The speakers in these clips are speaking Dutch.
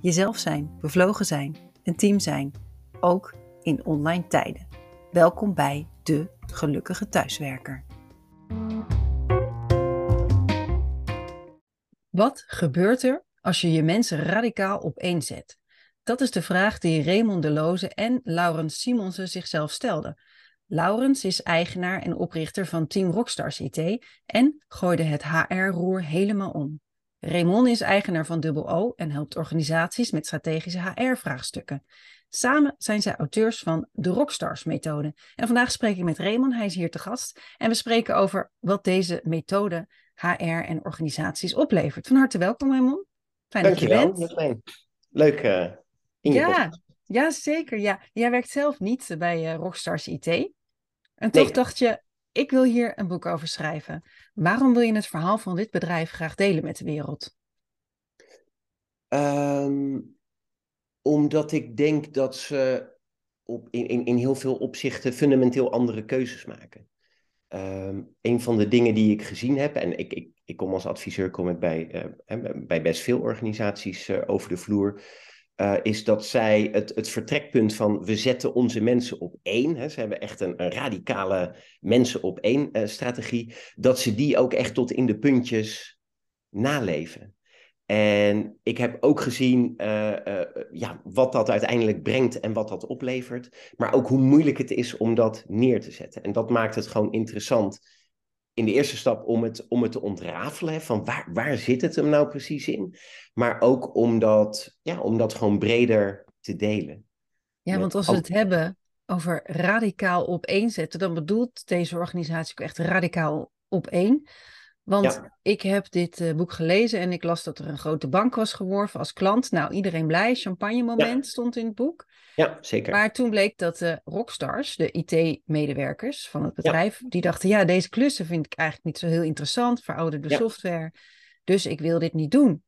Jezelf zijn, bevlogen zijn, een team zijn, ook in online tijden. Welkom bij de gelukkige thuiswerker. Wat gebeurt er als je je mensen radicaal opeenzet? Dat is de vraag die Raymond Deloze en Laurens Simonsen zichzelf stelden. Laurens is eigenaar en oprichter van Team Rockstars IT en gooide het HR-roer helemaal om. Raymond is eigenaar van Double O en helpt organisaties met strategische HR-vraagstukken. Samen zijn zij auteurs van de Rockstars-methode. En vandaag spreek ik met Raymond, hij is hier te gast. En we spreken over wat deze methode HR en organisaties oplevert. Van harte welkom, Raymond. Fijn Dankjewel, dat je bent. Leuk uh, in je ja, ja, zeker. Ja. Jij werkt zelf niet bij uh, Rockstars IT. En toch dacht je, ik wil hier een boek over schrijven. Waarom wil je het verhaal van dit bedrijf graag delen met de wereld? Um, omdat ik denk dat ze op, in, in, heel veel opzichten fundamenteel andere keuzes maken. Um, een van de dingen die ik gezien heb, en ik, ik, ik kom als adviseur kom ik bij, uh, bij best veel organisaties uh, over de vloer. Uh, is dat zij het, het vertrekpunt van we zetten onze mensen op één, hè, ze hebben echt een, een radicale mensen op één uh, strategie, dat ze die ook echt tot in de puntjes naleven. En ik heb ook gezien uh, ja, wat dat uiteindelijk brengt en wat dat oplevert, maar ook hoe moeilijk het is om dat neer te zetten. En dat maakt het gewoon interessant in de eerste stap om het, om het te ontrafelen. Van waar, waar zit het hem nou precies in? Maar ook om dat, ja, om dat gewoon breder te delen. Ja, want als we het hebben over radicaal opeenzetten, dan bedoelt deze organisatie ook echt radicaal op Want ik heb dit uh, boek gelezen en ik las dat er een grote bank was geworven als klant. Nou, iedereen blij, champagne moment stond in het boek. Ja, zeker. Maar toen bleek dat de rockstars, de IT-medewerkers van het bedrijf, die dachten, ja, deze klussen vind ik eigenlijk niet zo heel interessant, verouderde software. Dus ik wil dit niet doen.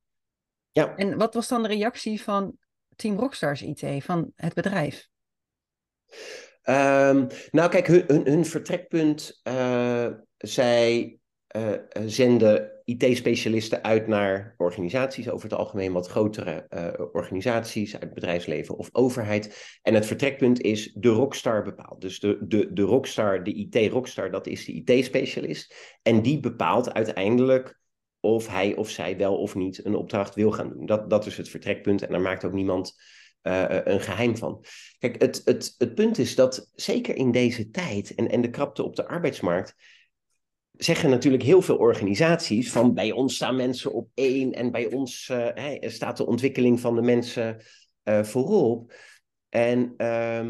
Ja. En wat was dan de reactie van Team Rockstars IT, van het bedrijf? Um, nou, kijk, hun, hun, hun vertrekpunt, uh, zij uh, zenden IT-specialisten uit naar organisaties, over het algemeen wat grotere uh, organisaties uit bedrijfsleven of overheid. En het vertrekpunt is de rockstar bepaalt. Dus de, de, de rockstar, de IT-rockstar, dat is de IT-specialist. En die bepaalt uiteindelijk of hij of zij wel of niet een opdracht wil gaan doen. Dat, dat is het vertrekpunt en daar maakt ook niemand een geheim van. Kijk, het, het, het punt is dat zeker in deze tijd en, en de krapte op de arbeidsmarkt zeggen natuurlijk heel veel organisaties van bij ons staan mensen op één en bij ons uh, staat de ontwikkeling van de mensen uh, voorop. En uh,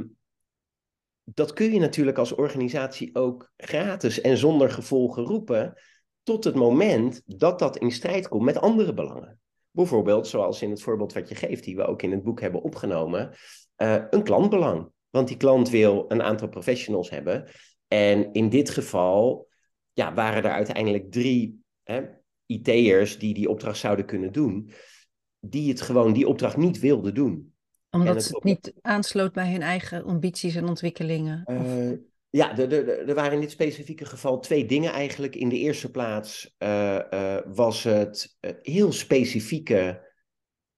dat kun je natuurlijk als organisatie ook gratis en zonder gevolgen roepen tot het moment dat dat in strijd komt met andere belangen. Bijvoorbeeld, zoals in het voorbeeld wat je geeft, die we ook in het boek hebben opgenomen, uh, een klantbelang. Want die klant wil een aantal professionals hebben. En in dit geval ja, waren er uiteindelijk drie IT'ers die die opdracht zouden kunnen doen, die het gewoon die opdracht niet wilden doen. Omdat het, het niet aansloot bij hun eigen ambities en ontwikkelingen? Uh, ja, er waren in dit specifieke geval twee dingen eigenlijk. In de eerste plaats uh, uh, was het heel specifieke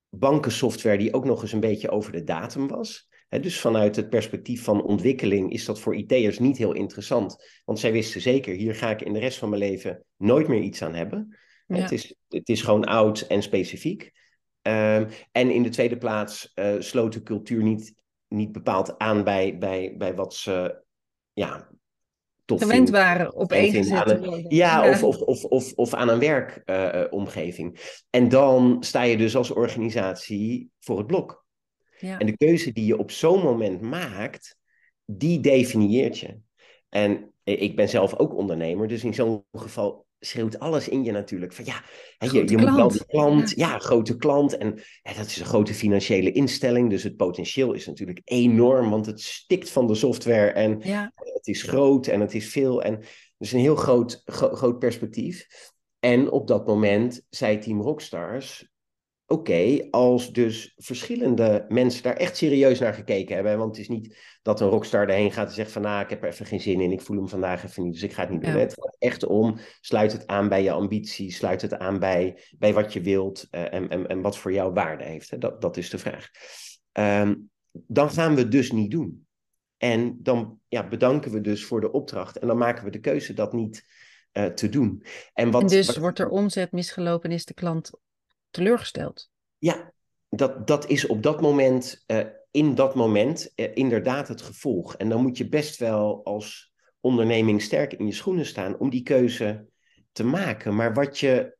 bankensoftware die ook nog eens een beetje over de datum was dus vanuit het perspectief van ontwikkeling is dat voor IT'ers niet heel interessant. Want zij wisten zeker, hier ga ik in de rest van mijn leven nooit meer iets aan hebben. Het, is, het is gewoon oud en specifiek. Um, en in de tweede plaats uh, sloot de cultuur niet, niet bepaald aan bij, bij, bij wat ze ja, gewend waren op één ja, ja, Of, of, of, of, of aan een werkomgeving. Uh, en dan sta je dus als organisatie voor het blok. Ja. En de keuze die je op zo'n moment maakt, die definieert je. En ik ben zelf ook ondernemer, dus in zo'n geval schreeuwt alles in je natuurlijk. Van ja, hè, je, je moet wel die klant, ja. grote klant. En ja, dat is een grote financiële instelling. Dus het potentieel is natuurlijk enorm, want het stikt van de software. En het is groot en het is veel. En dus een heel groot, groot perspectief. En op dat moment zei Team Rockstars, oké, als dus verschillende mensen daar echt serieus naar gekeken hebben. Want het is niet dat een rockstar erheen gaat en zegt van, nou, ik heb er even geen zin in, ik voel hem vandaag even niet, dus ik ga het niet doen. Het gaat echt om, sluit het aan bij je ambitie, sluit het aan bij, bij wat je wilt uh, en, en, en wat voor jou waarde heeft. Hè? Dat, dat is de vraag. Um, dan gaan we het dus niet doen. En dan ja, bedanken we dus voor de opdracht en dan maken we de keuze dat niet uh, te doen. En, wat, en dus wordt er omzet misgelopen en is de klant teleurgesteld. Ja, dat, dat is op dat moment, uh, in dat moment, uh, inderdaad het gevolg. En dan moet je best wel als onderneming sterk in je schoenen staan om die keuze te maken. Maar wat je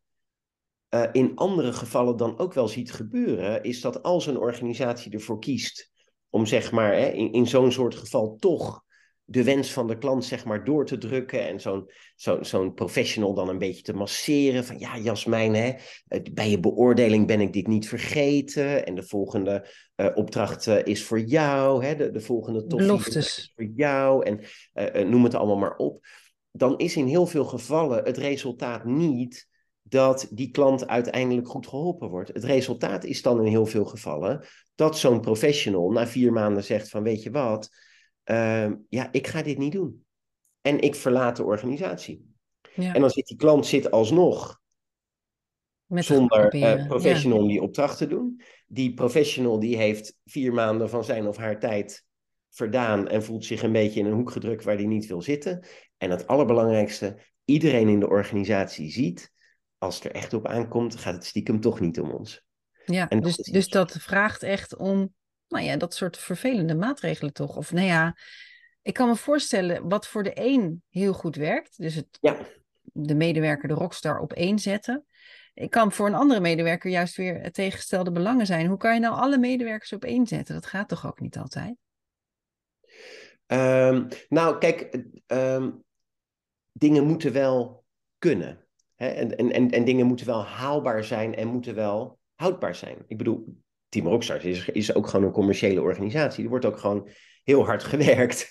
uh, in andere gevallen dan ook wel ziet gebeuren, is dat als een organisatie ervoor kiest om zeg maar hè, in, in zo'n soort geval toch de wens van de klant zeg maar door te drukken en zo'n zo, zo'n professional dan een beetje te masseren van ja Jasmijn, hè, eh, bij je beoordeling ben ik dit niet vergeten en de volgende uh, opdracht uh, is voor jou, hè, de, de volgende toffee is voor jou en uh, noem het allemaal maar op. Dan is in heel veel gevallen het resultaat niet dat die klant uiteindelijk goed geholpen wordt. Het resultaat is dan in heel veel gevallen dat zo'n professional na vier maanden zegt van weet je wat, uh, ja, ik ga dit niet doen. En ik verlaat de organisatie. Ja. En dan zit die klant zit alsnog Met zonder uh, professional ja. die opdracht te doen. Die professional die heeft vier maanden van zijn of haar tijd verdaan en voelt zich een beetje in een hoek gedrukt waar hij niet wil zitten. En het allerbelangrijkste, iedereen in de organisatie ziet, als het er echt op aankomt, gaat het stiekem toch niet om ons. Ja, dus, dus dat vraagt echt om nou ja, dat soort vervelende maatregelen toch? Of nou ja, ik kan me voorstellen wat voor de een heel goed werkt. Dus het, ja. de medewerker, de rockstar op één zetten. Ik kan voor een andere medewerker juist weer het tegengestelde belangen zijn. Hoe kan je nou alle medewerkers op één zetten? Dat gaat toch ook niet altijd? Um, nou, kijk, um, dingen moeten wel kunnen. Hè? En, en, en dingen moeten wel haalbaar zijn en moeten wel houdbaar zijn. Ik bedoel, Team Rockstars is, is ook gewoon een commerciële organisatie. Er wordt ook gewoon heel hard gewerkt.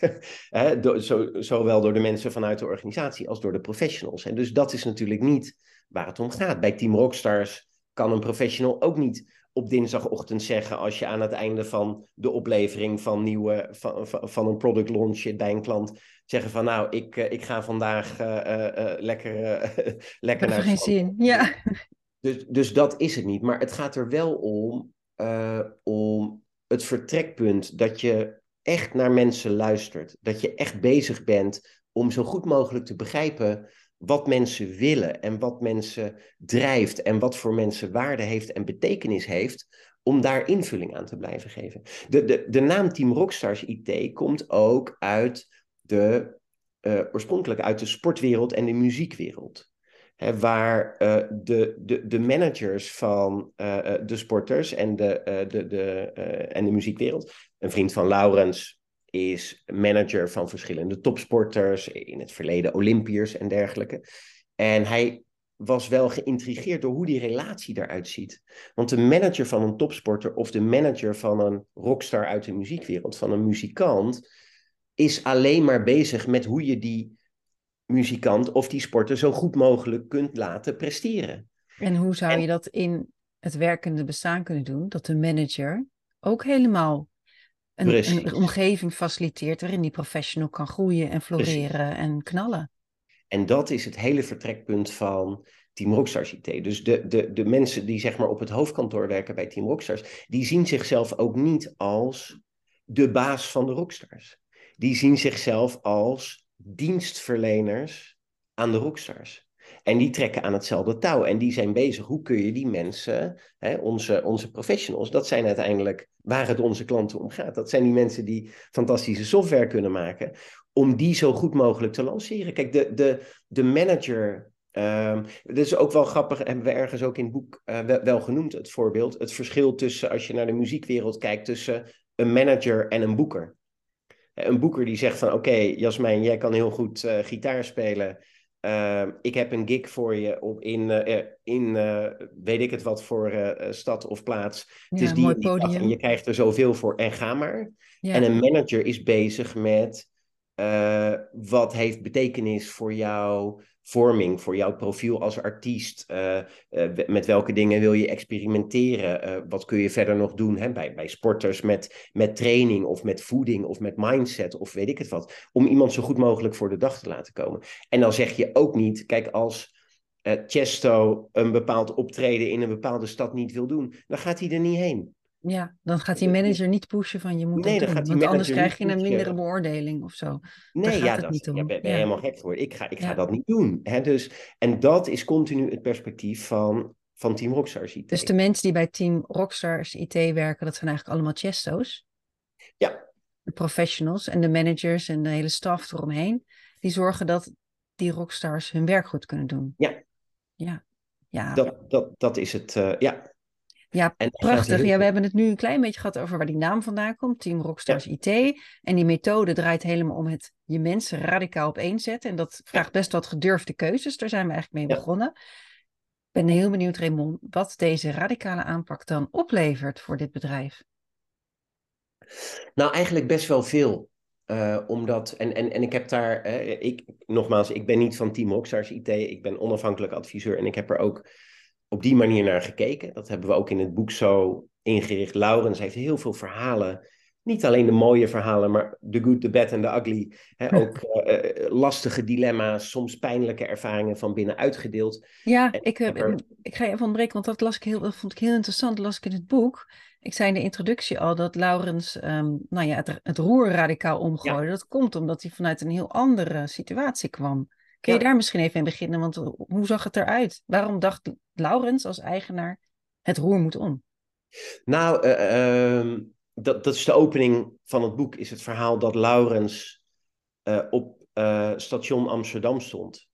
hè, zo, zowel door de mensen vanuit de organisatie als door de professionals. En dus dat is natuurlijk niet waar het om gaat. Bij Team Rockstars kan een professional ook niet op dinsdagochtend zeggen als je aan het einde van de oplevering van, nieuwe, van, van, een product launch bij een klant zeggen van nou, ik, eh, ik ga vandaag uh, uh, lekker, lekker naar... geen zin, ja. Dus, dus dat is het niet. Maar het gaat er wel om uh, om het vertrekpunt dat je echt naar mensen luistert. Dat je echt bezig bent om zo goed mogelijk te begrijpen wat mensen willen en wat mensen drijft en wat voor mensen waarde heeft en betekenis heeft, om daar invulling aan te blijven geven. De, de, de naam Team Rockstars IT komt ook uit de, uh, oorspronkelijk uit de sportwereld en de muziekwereld waar uh, de, de, de managers van uh, de sporters en de, de, de, en de muziekwereld. Een vriend van Laurens is manager van verschillende topsporters, in het verleden Olympiërs en dergelijke. En hij was wel geïntrigeerd door hoe die relatie eruit ziet. Want de manager van een topsporter of de manager van een rockstar uit de muziekwereld, van een muzikant, is alleen maar bezig met hoe je die muzikant of die sporter zo goed mogelijk kunt laten presteren. En hoe zou je dat in het werkende bestaan kunnen doen? Dat de manager ook helemaal een, een, omgeving faciliteert waarin die professional kan groeien en floreren en knallen. En dat is het hele vertrekpunt van Team Rockstars IT. Dus de, de, de mensen die zeg maar op het hoofdkantoor werken bij Team Rockstars, die zien zichzelf ook niet als de baas van de Rockstars. Die zien zichzelf als dienstverleners aan de rockstars. En die trekken aan hetzelfde touw. En die zijn bezig. Hoe kun je die mensen, hè, onze, onze professionals, dat zijn uiteindelijk waar het onze klanten om gaat. Dat zijn die mensen die fantastische software kunnen maken. Om die zo goed mogelijk te lanceren. Kijk, de, de, de manager. Um, dat is ook wel grappig, hebben we ergens ook in het boek uh, wel, wel genoemd, het voorbeeld. Het verschil tussen, als je naar de muziekwereld kijkt, tussen een manager en een boeker een boeker die zegt van oké, okay, Jasmijn, jij kan heel goed uh, gitaar spelen. Ehm, ik heb een gig voor je op in, eh, in weet ik het wat voor stad of plaats. Ja, het is die, mooi die podium. en je krijgt er zoveel voor en ga maar. Ja. En een manager is bezig met wat heeft betekenis voor jouw vorming, voor jouw profiel als artiest. Uh, uh, met welke dingen wil je experimenteren? wat kun je verder nog doen hè? Bij, bij sporters met, met training of met voeding of met mindset of weet ik het wat. Om iemand zo goed mogelijk voor de dag te laten komen. En dan zeg je ook niet, kijk als... Chesto een bepaald optreden in een bepaalde stad niet wil doen, dan gaat hij er niet heen. Ja, dan gaat die manager niet pushen van je moet nee, dat doen. want anders krijg je een mindere beoordeling of zo. Nee, gaat ja, het dat, niet om. ja, ben, ben Ja. helemaal gek geworden. Ik ga, ik ga dat niet doen. Hè? Dus, en dat is continu het perspectief van, van Team Rockstars IT. Dus de mensen die bij Team Rockstars IT werken, dat zijn eigenlijk allemaal chesto's. Ja. De professionals en de managers en de hele staf eromheen. Die zorgen dat die rockstars hun werk goed kunnen doen. Ja. Ja. Ja, Dat, dat, dat is het, eh, ja. Ja En prachtig. Ja, we hebben het nu een klein beetje gehad over waar die naam vandaan komt. Team Rockstars IT. En die methode draait helemaal om het je mensen radicaal opeenzetten. En dat vraagt best wat gedurfde keuzes. Daar zijn we eigenlijk mee Ja. begonnen. Ik ben heel benieuwd, Raymond, wat deze radicale aanpak dan oplevert voor dit bedrijf. Nou, eigenlijk best wel veel. Eh, omdat, en, en, en ik heb daar, eh, ik, nogmaals, ik ben niet van Team Rockstars IT, ik ben onafhankelijk adviseur en ik heb er ook op die manier naar gekeken. Dat hebben we ook in het boek zo ingericht. Laurens heeft heel veel verhalen, niet alleen de mooie verhalen, maar the good, the bad en the ugly. Ook eh, eh, lastige dilemma's, soms pijnlijke ervaringen van binnen uitgedeeld. Ja, En ik, eh, ik ga je even ontbreken, want dat, las ik heel, dat vond ik heel interessant. Dat las ik in het boek. Ik zei in de introductie al dat Laurens ehm, nou ja, het, het roer radicaal omgooide. Dat komt omdat hij vanuit een heel andere situatie kwam. Kun je Ja. daar misschien even in beginnen? Want hoe zag het eruit? Waarom dacht Laurens als eigenaar het roer moet om? Nou, eh, ehm, dat, dat is de opening van het boek, is het verhaal dat Laurens eh, op eh, station Amsterdam stond.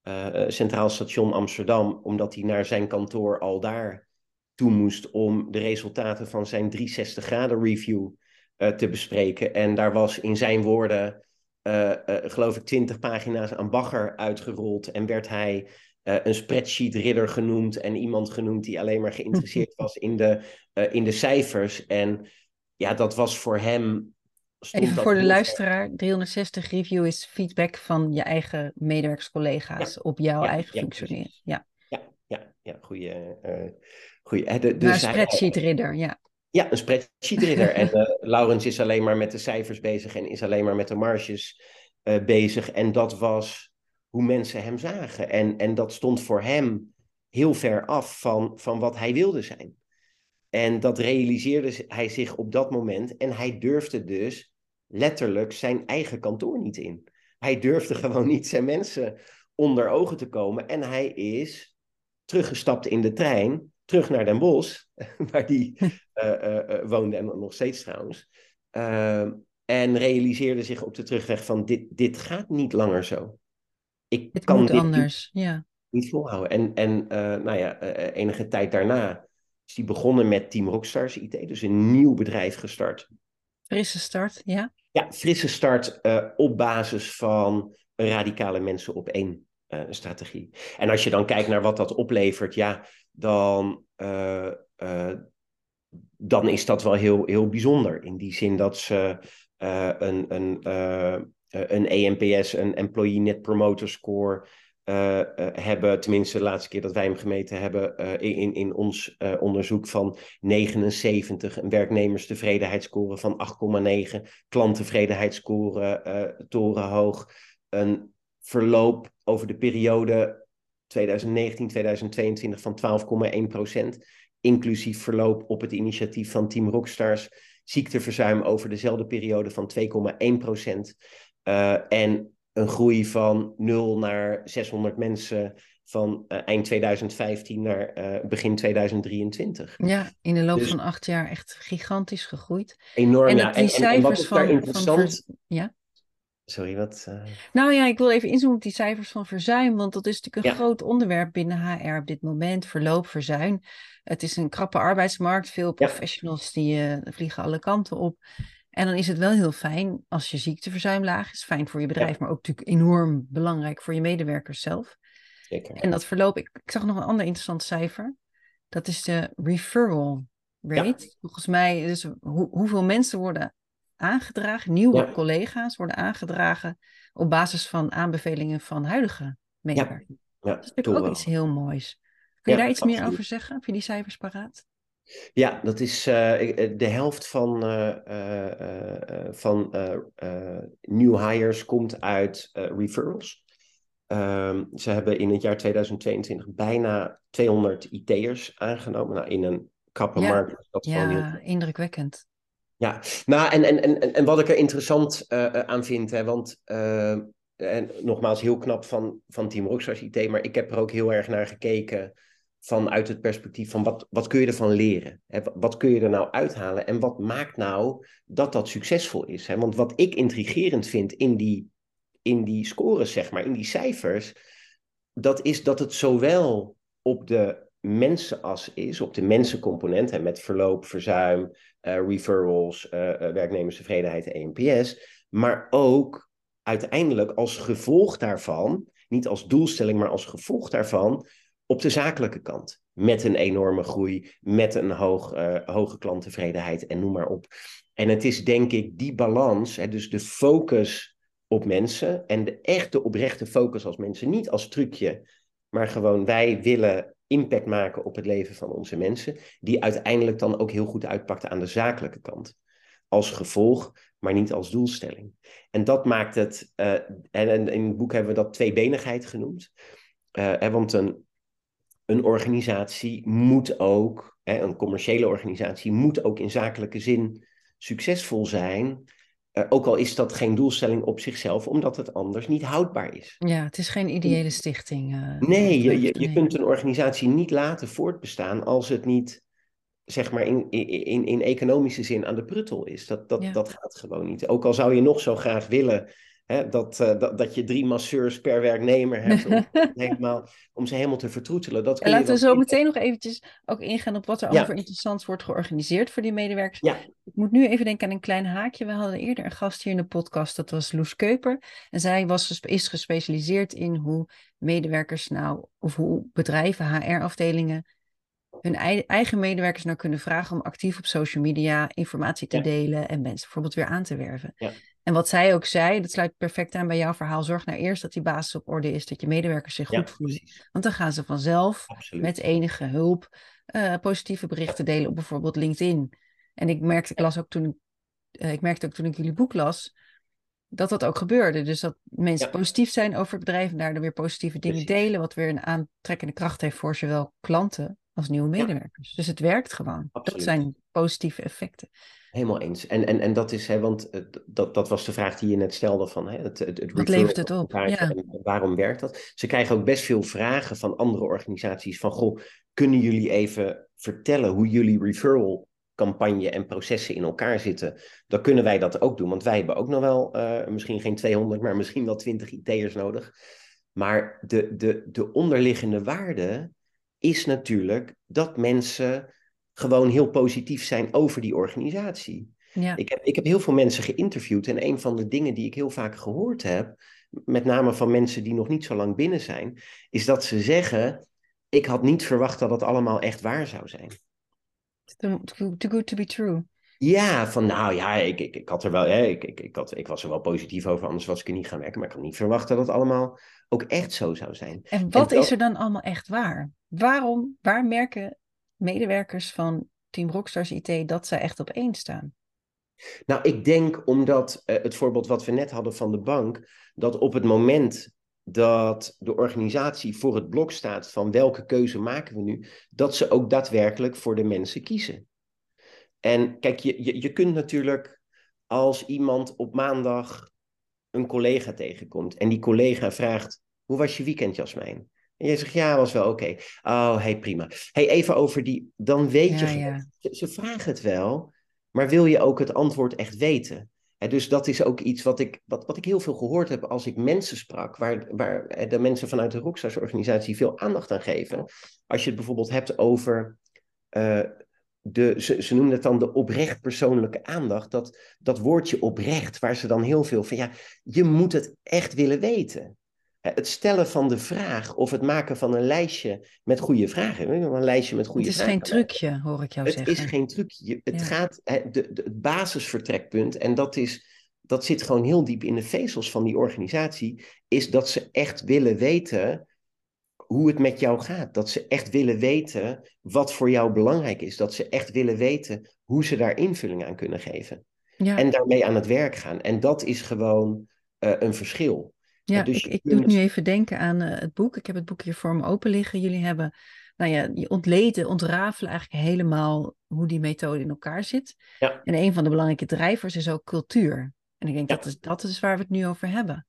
Eh, eh, Centraal Station Amsterdam, omdat hij naar zijn kantoor al daar toe moest om de resultaten van zijn 360 graden review eh, te bespreken. En daar was in zijn woorden, eh, eh, geloof ik, 20 pagina's aan bagger uitgerold en werd hij eh, een spreadsheet ridder genoemd en iemand genoemd die alleen maar geïnteresseerd was in de, eh, in de cijfers. En ja, dat was voor hem. Even voor de luisteraar, 360 review is feedback van je eigen medewerkers, collega's op jouw Ja, eigen ja, functioneren. Ja, Ja, ja, ja, goeie. eh de, dus hij- spreadsheet ridder, ja. Ja, een spreadsheet ridder. en eh, Laurens is alleen maar met de cijfers bezig en is alleen maar met de marges eh, bezig. En dat was hoe mensen hem zagen. En, en dat stond voor hem heel ver af van, van wat hij wilde zijn. En dat realiseerde hij zich op dat moment. En hij durfde dus letterlijk zijn eigen kantoor niet in. Hij durfde gewoon niet zijn mensen onder ogen te komen. En hij is teruggestapt in de trein, terug naar Den Bosch, waar hij eh, eh, eh, woonde en nog steeds trouwens. En realiseerde zich op de terugweg van dit, dit gaat niet langer zo. Ik Het kan dit niet- anders, ja. niet volhouden. En, en nou ja, enige tijd daarna is hij begonnen met Team Rockstars IT, dus een nieuw bedrijf gestart. Frisse start, ja. Ja, frisse start op basis van radicale mensen op één strategie. En als je dan kijkt naar wat dat oplevert, ja, dan, eh, eh, dan is dat wel heel, heel bijzonder. In die zin dat ze eh, een, een, een ENPS, een Employee Net Promoter Score, hebben, tenminste de laatste keer dat wij hem gemeten hebben, in, in ons onderzoek van 79, een werknemerstevredenheidsscore van 8,9, klanttevredenheidsscore torenhoog, een verloop over de periode 2019-2022 van 12,1 procent, inclusief verloop op het initiatief van Team Rockstars, ziekteverzuim over dezelfde periode van 2,1 procent eh, en een groei van 0 naar 600 mensen van eh, eind 2015 naar eh, begin 2023. Ja, in de loop Dus- van acht jaar echt gigantisch gegroeid. Enorm, En ja. En, en, en wat cijfers is daar van- van interessant? vers- ja? Sorry, wat? eh, Nou ja, ik wil even inzoomen op die cijfers van verzuim, want dat is natuurlijk een Ja. groot onderwerp binnen HR op dit moment. Verloop, verzuim. Het is een krappe arbeidsmarkt, veel Ja. professionals die eh, vliegen alle kanten op. En dan is het wel heel fijn als je ziekteverzuim laag is. Fijn voor je bedrijf, maar ook natuurlijk enorm belangrijk voor je medewerkers zelf. Zeker. En dat verloop, ik, ik zag nog een ander interessant cijfer. Dat is de referral rate. Volgens mij, dus hoe, hoeveel mensen worden aangedragen, nieuwe collega's worden aangedragen op basis van aanbevelingen van huidige medewerkers. Ja. dat is natuurlijk ook iets heel moois. Kun je daar iets meer over zeggen? Heb je die cijfers paraat? Ja, dat is uh, de helft van, uh, uh, van new hires komt uit referrals. Um, ze hebben in het jaar 2022 bijna 200 IT'ers aangenomen. Nou, in een kappe ja, markt. Dat ja, heel... indrukwekkend. Ja, nou en, en, en, en wat ik er interessant aan vind, hè, want en nogmaals heel knap van, van Team Rockstars IT, maar ik heb er ook heel erg naar gekeken vanuit het perspectief van wat, wat kun je ervan leren? Hè? Wat kun je er nou uithalen? En wat maakt nou dat dat succesvol is? Hè? Want wat ik intrigerend vind in die, in die scores, zeg maar, in die cijfers, dat is dat het zowel op de mensenas is, op de mensencomponent, hè, met verloop, verzuim, referrals, uh, uh, werknemerstevredenheid, ENPS, maar ook uiteindelijk als gevolg daarvan, niet als doelstelling, maar als gevolg daarvan, op de zakelijke kant. Met een enorme groei, met een hoog, hoge klanttevredenheid en noem maar op. En het is denk ik die balans, hè, dus de focus op mensen en de echte oprechte focus als mensen, niet als trucje, maar gewoon wij willen impact maken op het leven van onze mensen, die uiteindelijk dan ook heel goed uitpakte aan de zakelijke kant. Als gevolg, maar niet als doelstelling. En dat maakt het, uh, en in het boek hebben we dat tweebenigheid genoemd. Uh, want een een organisatie moet ook, hè, een commerciële organisatie moet ook in zakelijke zin succesvol zijn. Uh, ook al is dat geen doelstelling op zichzelf, omdat het anders niet houdbaar is. Ja, het is geen ideële stichting. Uh, nee, je, je, je kunt een organisatie niet laten voortbestaan als het niet, zeg maar, in, in, in economische zin aan de pruttel is. Dat, dat, ja. dat gaat gewoon niet. Ook al zou je nog zo graag willen Hè, dat, uh, dat, dat je drie masseurs per werknemer hebt om, helemaal, om ze helemaal te vertroetelen. Dat en laten we zo meteen nog eventjes ook ingaan op wat er ja. over interessants wordt georganiseerd voor die medewerkers. Ja. Ik moet nu even denken aan een klein haakje. We hadden eerder een gast hier in de podcast, dat was Loes Keuper. En zij was, is gespecialiseerd in hoe medewerkers nou, of hoe bedrijven, HR-afdelingen hun eigen medewerkers nou kunnen vragen om actief op social media informatie te ja. delen en mensen bijvoorbeeld weer aan te werven. Ja. En wat zij ook zei, dat sluit perfect aan bij jouw verhaal. Zorg nou eerst dat die basis op orde is, dat je medewerkers zich goed voelen. precies. Want dan gaan ze vanzelf Absoluut. met enige hulp uh, positieve berichten delen op bijvoorbeeld LinkedIn. En ik merkte, ik las ook toen, uh, ik merkte ook toen ik jullie boek las, dat dat ook gebeurde. Dus dat mensen Ja. positief zijn over het bedrijf en daardoor weer positieve dingen Precies. delen, wat weer een aantrekkende kracht heeft voor zowel klanten als nieuwe medewerkers. Dus het werkt gewoon. Dat zijn positieve effecten. Helemaal eens. En, en, en dat is, hè, want dat, dat was de vraag die je net stelde van hè, het, het, het Wat levert het op? Ja. en waarom werkt dat? Ze krijgen ook best veel vragen van andere organisaties van, goh, kunnen jullie even vertellen hoe jullie referral campagne en processen in elkaar zitten? Dan kunnen wij dat ook doen, want wij hebben ook nog wel eh, misschien geen 200, maar misschien wel 20 IT'ers nodig. Maar de, de, de onderliggende waarde is natuurlijk dat mensen gewoon heel positief zijn over die organisatie. Ja. Ik heb, ik heb heel veel mensen geïnterviewd en een van de dingen die ik heel vaak gehoord heb, met name van mensen die nog niet zo lang binnen zijn, is dat ze zeggen: Ik had niet verwacht dat het allemaal echt waar zou zijn. Too, good to be true. Ja, van nou ja, ik, ik, ik had er wel, hè, ik, ik, ik, had, ik was er wel positief over, anders was ik er niet gaan werken. Maar ik had niet verwacht dat het allemaal ook echt zo zou zijn. En wat En dat- is er dan allemaal echt waar? Waarom, waar merken medewerkers van Team Rockstars IT dat zij echt op één staan? Nou, ik denk omdat eh, het voorbeeld wat we net hadden van de bank, dat op het moment dat de organisatie voor het blok staat van welke keuze maken we nu, dat ze ook daadwerkelijk voor de mensen kiezen. En kijk, je, je, je kunt natuurlijk als iemand op maandag een collega tegenkomt en die collega vraagt, hoe was je weekend, Jasmijn? En jij zegt, ja, was wel oké. Oh, hey, prima. Hey, even over die, dan weet je, Ja, gewoon- ja. Ze, ze vragen het wel, maar wil je ook het antwoord echt weten? Dus dat is ook iets wat ik, wat, wat ik heel veel gehoord heb als ik mensen sprak, waar, waar de mensen vanuit de Rockstars organisatie veel aandacht aan geven. Als je het bijvoorbeeld hebt over eh, de, ze, ze noemen het dan de oprecht persoonlijke aandacht. Dat, dat woordje oprecht, waar ze dan heel veel van, ja, je moet het echt willen weten. Het stellen van de vraag of het maken van een lijstje met goede vragen. Een lijstje met goede. Het is geen trucje, hoor ik jou het zeggen. Het is geen trucje. Het gaat, de, de, het basisvertrekpunt, en dat, is, dat zit gewoon heel diep in de vezels van die organisatie, is dat ze echt willen weten hoe het met jou gaat. Dat ze echt willen weten wat voor jou belangrijk is. Dat ze echt willen weten hoe ze daar invulling aan kunnen geven. Ja. En daarmee aan het werk gaan. En dat is gewoon uh, een verschil. Ja, dus ik, ik kunt... doe nu even denken aan uh, het boek. Ik heb het boek hier voor me open liggen. Jullie hebben, nou ja, je ontleden, ontrafelen eigenlijk helemaal hoe die methode in elkaar zit. Ja. En een van de belangrijke drijvers is ook cultuur. En ik denk ja. dat, is, dat is waar we het nu over hebben.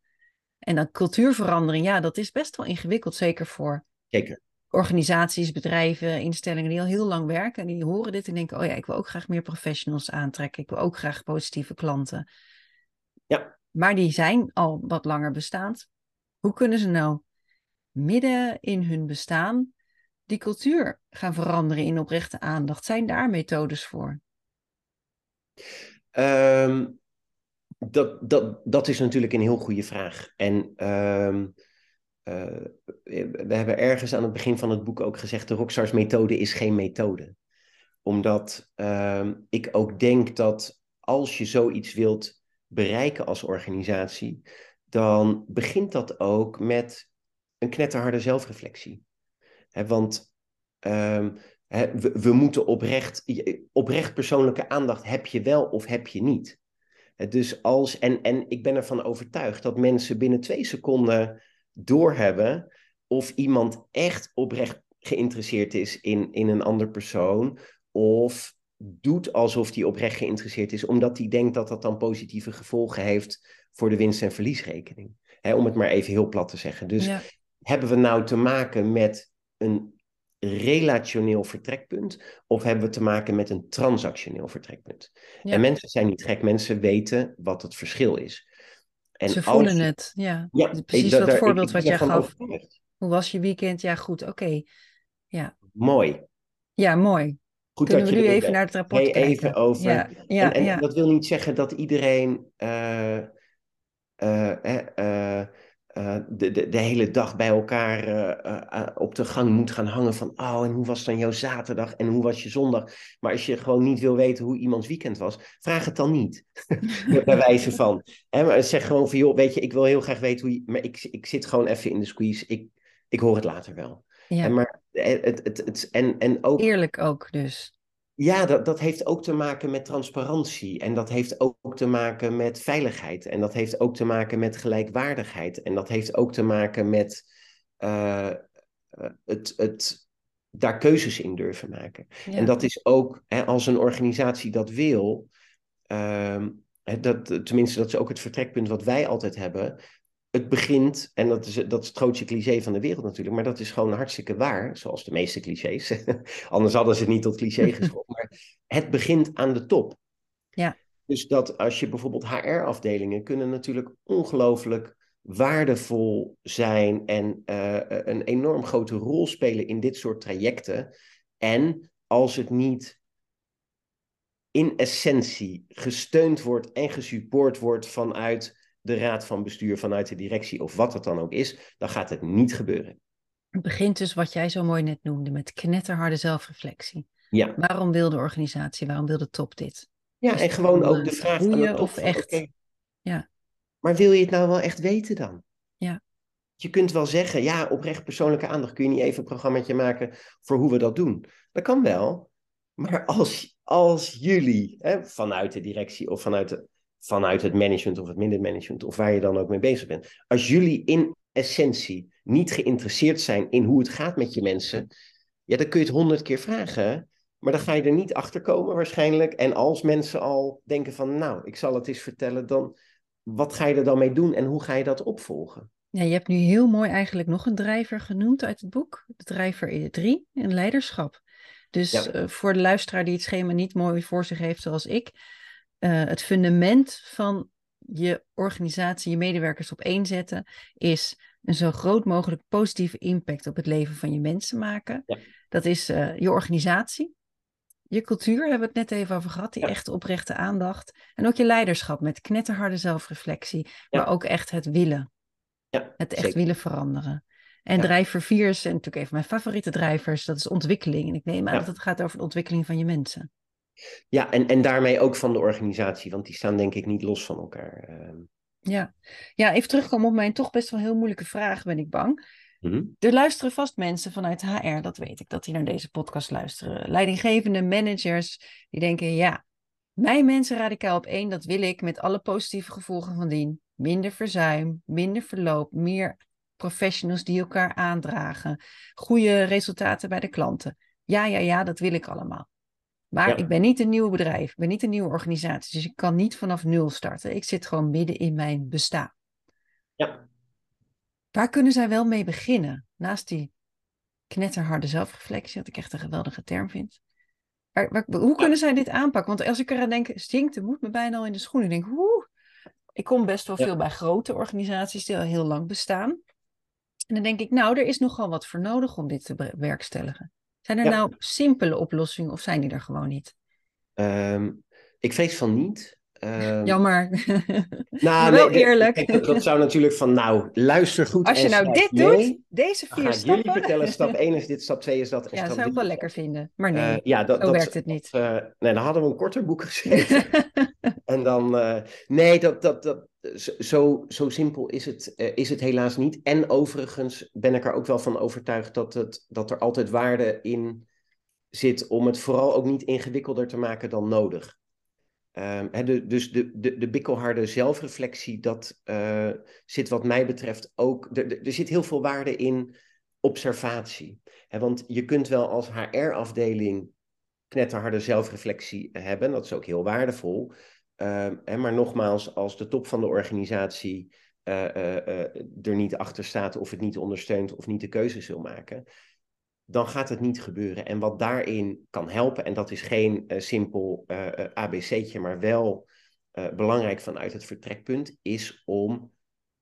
En dan cultuurverandering, ja, dat is best wel ingewikkeld, zeker voor zeker. organisaties, bedrijven, instellingen die al heel lang werken. En die horen dit en denken, oh ja, ik wil ook graag meer professionals aantrekken. Ik wil ook graag positieve klanten. Ja. Maar die zijn al wat langer bestaand. Hoe kunnen ze nou midden in hun bestaan die cultuur gaan veranderen in oprechte aandacht? Zijn daar methodes voor? Um, dat, dat, dat is natuurlijk een heel goede vraag. En uh, uh, we hebben ergens aan het begin van het boek ook gezegd: de Rockstars methode is geen methode. Omdat uh, ik ook denk dat als je zoiets wilt bereiken als organisatie, dan begint dat ook met een knetterharde zelfreflectie. Want ehm, we, we moeten oprecht, oprecht persoonlijke aandacht heb je wel of heb je niet. Dus als, en, en ik ben ervan overtuigd dat mensen binnen twee seconden doorhebben of iemand echt oprecht geïnteresseerd is in, in een ander persoon, of doet alsof hij oprecht geïnteresseerd is, omdat hij denkt dat dat dan positieve gevolgen heeft voor de winst- en verliesrekening. om het maar even heel plat te zeggen. Dus hebben we nou te maken met een relationeel vertrekpunt of hebben we te maken met een transactioneel vertrekpunt? En mensen zijn niet gek, mensen weten wat het verschil is. En Ze voelen het, ja. ja Precies dat voorbeeld wat jij gaf. Hoe was je weekend? Ja, goed, oké. Ja. Mooi. Ja, mooi. Goed Kunnen dat we nu even naar het rapport hey, kijken? Even over. Ja, ja, en, en dat wil niet zeggen dat iedereen uh, uh, uh, de, de, de, hele dag bij elkaar op de gang moet gaan hangen van, oh, en hoe was dan jouw zaterdag en hoe was je zondag? Maar als je gewoon niet wil weten hoe iemands weekend was, vraag het dan niet. bij wijze van. Hè, maar zeg gewoon van, joh, weet je, ik wil heel graag weten hoe je, maar ik, ik zit gewoon even in de squeeze, ik, ik hoor het later wel. Ja. En, maar, het, het, het, en, en ook... Eerlijk ook dus. Ja, dat, dat heeft ook te maken met transparantie. En dat heeft ook te maken met veiligheid. En dat heeft ook te maken met gelijkwaardigheid. En dat heeft ook te maken met uh, het, het daar keuzes in durven maken. En dat is ook, hè, als een organisatie dat wil, uh, dat, tenminste dat is ook het vertrekpunt wat wij altijd hebben, het begint, en dat is, dat is het grootste cliché van de wereld natuurlijk, maar dat is gewoon hartstikke waar, zoals de meeste clichés. Anders hadden ze het niet tot cliché geschopt. maar het begint aan de top. Ja. Dus dat als je bijvoorbeeld HR-afdelingen kunnen natuurlijk ongelooflijk waardevol zijn en uh, een enorm grote rol spelen in dit soort trajecten. En als het niet in essentie gesteund wordt en gesupport wordt vanuit de raad van bestuur, vanuit de directie of wat het dan ook is, dan gaat het niet gebeuren. Het begint dus wat jij zo mooi net noemde, met knetterharde zelfreflectie. Ja. Waarom wil de organisatie, waarom wil de top dit? Ja, en gewoon ook de vraag aan de top of echt. Ja. Maar wil je het nou wel echt weten dan? Ja. Je kunt wel zeggen, ja, oprecht persoonlijke aandacht. Kun je niet even een programmaatje maken voor hoe we dat doen? Dat kan wel. Maar als, als jullie, hè, vanuit de directie of vanuit de vanuit het management of het middenmanagement of waar je dan ook mee bezig bent. Als jullie in essentie niet geïnteresseerd zijn in hoe het gaat met je mensen, ja, dan kun je het honderd keer vragen, maar dan ga je er niet achter komen waarschijnlijk. En als mensen al denken van, nou, ik zal het eens vertellen, dan wat ga je er dan mee doen en hoe ga je dat opvolgen? Ja, je hebt nu heel mooi eigenlijk nog een drijver genoemd uit het boek. De drijver 3, een leiderschap. Dus eh, voor de luisteraar die het schema niet mooi voor zich heeft zoals ik, uh, het fundament van je organisatie, je medewerkers op één zetten, is een zo groot mogelijk positieve impact op het leven van je mensen maken. Dat is uh, je organisatie. Je cultuur hebben we het net even over gehad, die echte oprechte aandacht. En ook je leiderschap met knetterharde zelfreflectie, maar ook echt het willen. Ja, het echt willen veranderen. En ja. drijver 4 is natuurlijk even mijn favoriete drijvers, dat is ontwikkeling. En ik neem aan dat het gaat over de ontwikkeling van je mensen. Ja, en, en daarmee ook van de organisatie, want die staan denk ik niet los van elkaar. Ehm. Ja. ja, even terugkomen op mijn toch best wel heel moeilijke vraag, ben ik bang. Mhm. Er luisteren vast mensen vanuit HR, dat weet ik, dat die naar deze podcast luisteren. Leidinggevende managers, die denken, ja, mijn mensen radicaal op één, dat wil ik met alle positieve gevolgen van dien. Minder verzuim, minder verloop, meer professionals die elkaar aandragen, goede resultaten bij de klanten. Ja, ja, ja, dat wil ik allemaal. Maar ik ben niet een nieuw bedrijf, ik ben niet een nieuwe organisatie, dus ik kan niet vanaf nul starten. Ik zit gewoon midden in mijn bestaan. Ja. Waar kunnen zij wel mee beginnen? Naast die knetterharde zelfreflectie, wat ik echt een geweldige term vind. Hoe kunnen zij dit aanpakken? Want als ik eraan denk, stinkte moet me bijna al in de schoenen. Ik denk, hoe? Ik kom best wel veel bij grote organisaties die al heel lang bestaan. En dan denk ik, nou, er is nogal wat voor nodig om dit te bewerkstelligen. Zijn er nou simpele oplossingen of zijn die er gewoon niet? Ehm, ik vrees van niet. Um, Jammer. Nou, wel eerlijk. dat, zou natuurlijk van, nou, luister goed. Als je nou dit doet, deze vier ga stappen. jullie vertellen, stap 1 is dit, stap 2 is dat. En ja, dat zou ik wel lekker vinden. Maar nee, uh, ja, dat, dat, werkt het niet. Uh, nee, dan hadden we een korter boek geschreven. en dan, uh, nee, dat, dat, dat, zo, zo simpel is het, is het helaas niet. En overigens ben ik er ook wel van overtuigd dat, het, dat er altijd waarde in zit om het vooral ook niet ingewikkelder te maken dan nodig. De, dus de, de, de bikkelharde zelfreflectie, dat uh, zit wat mij betreft ook. Er, zit heel veel waarde in observatie. Want je kunt wel als HR-afdeling knetterharde zelfreflectie hebben, dat is ook heel waardevol. He, maar nogmaals, als de top van de organisatie uh, er niet achter staat, of het niet ondersteunt, of niet de keuzes wil maken, dan gaat het niet gebeuren. En wat daarin kan helpen, en dat is geen simpel uh, eh, eh, ABC'tje, maar wel belangrijk vanuit het vertrekpunt, is om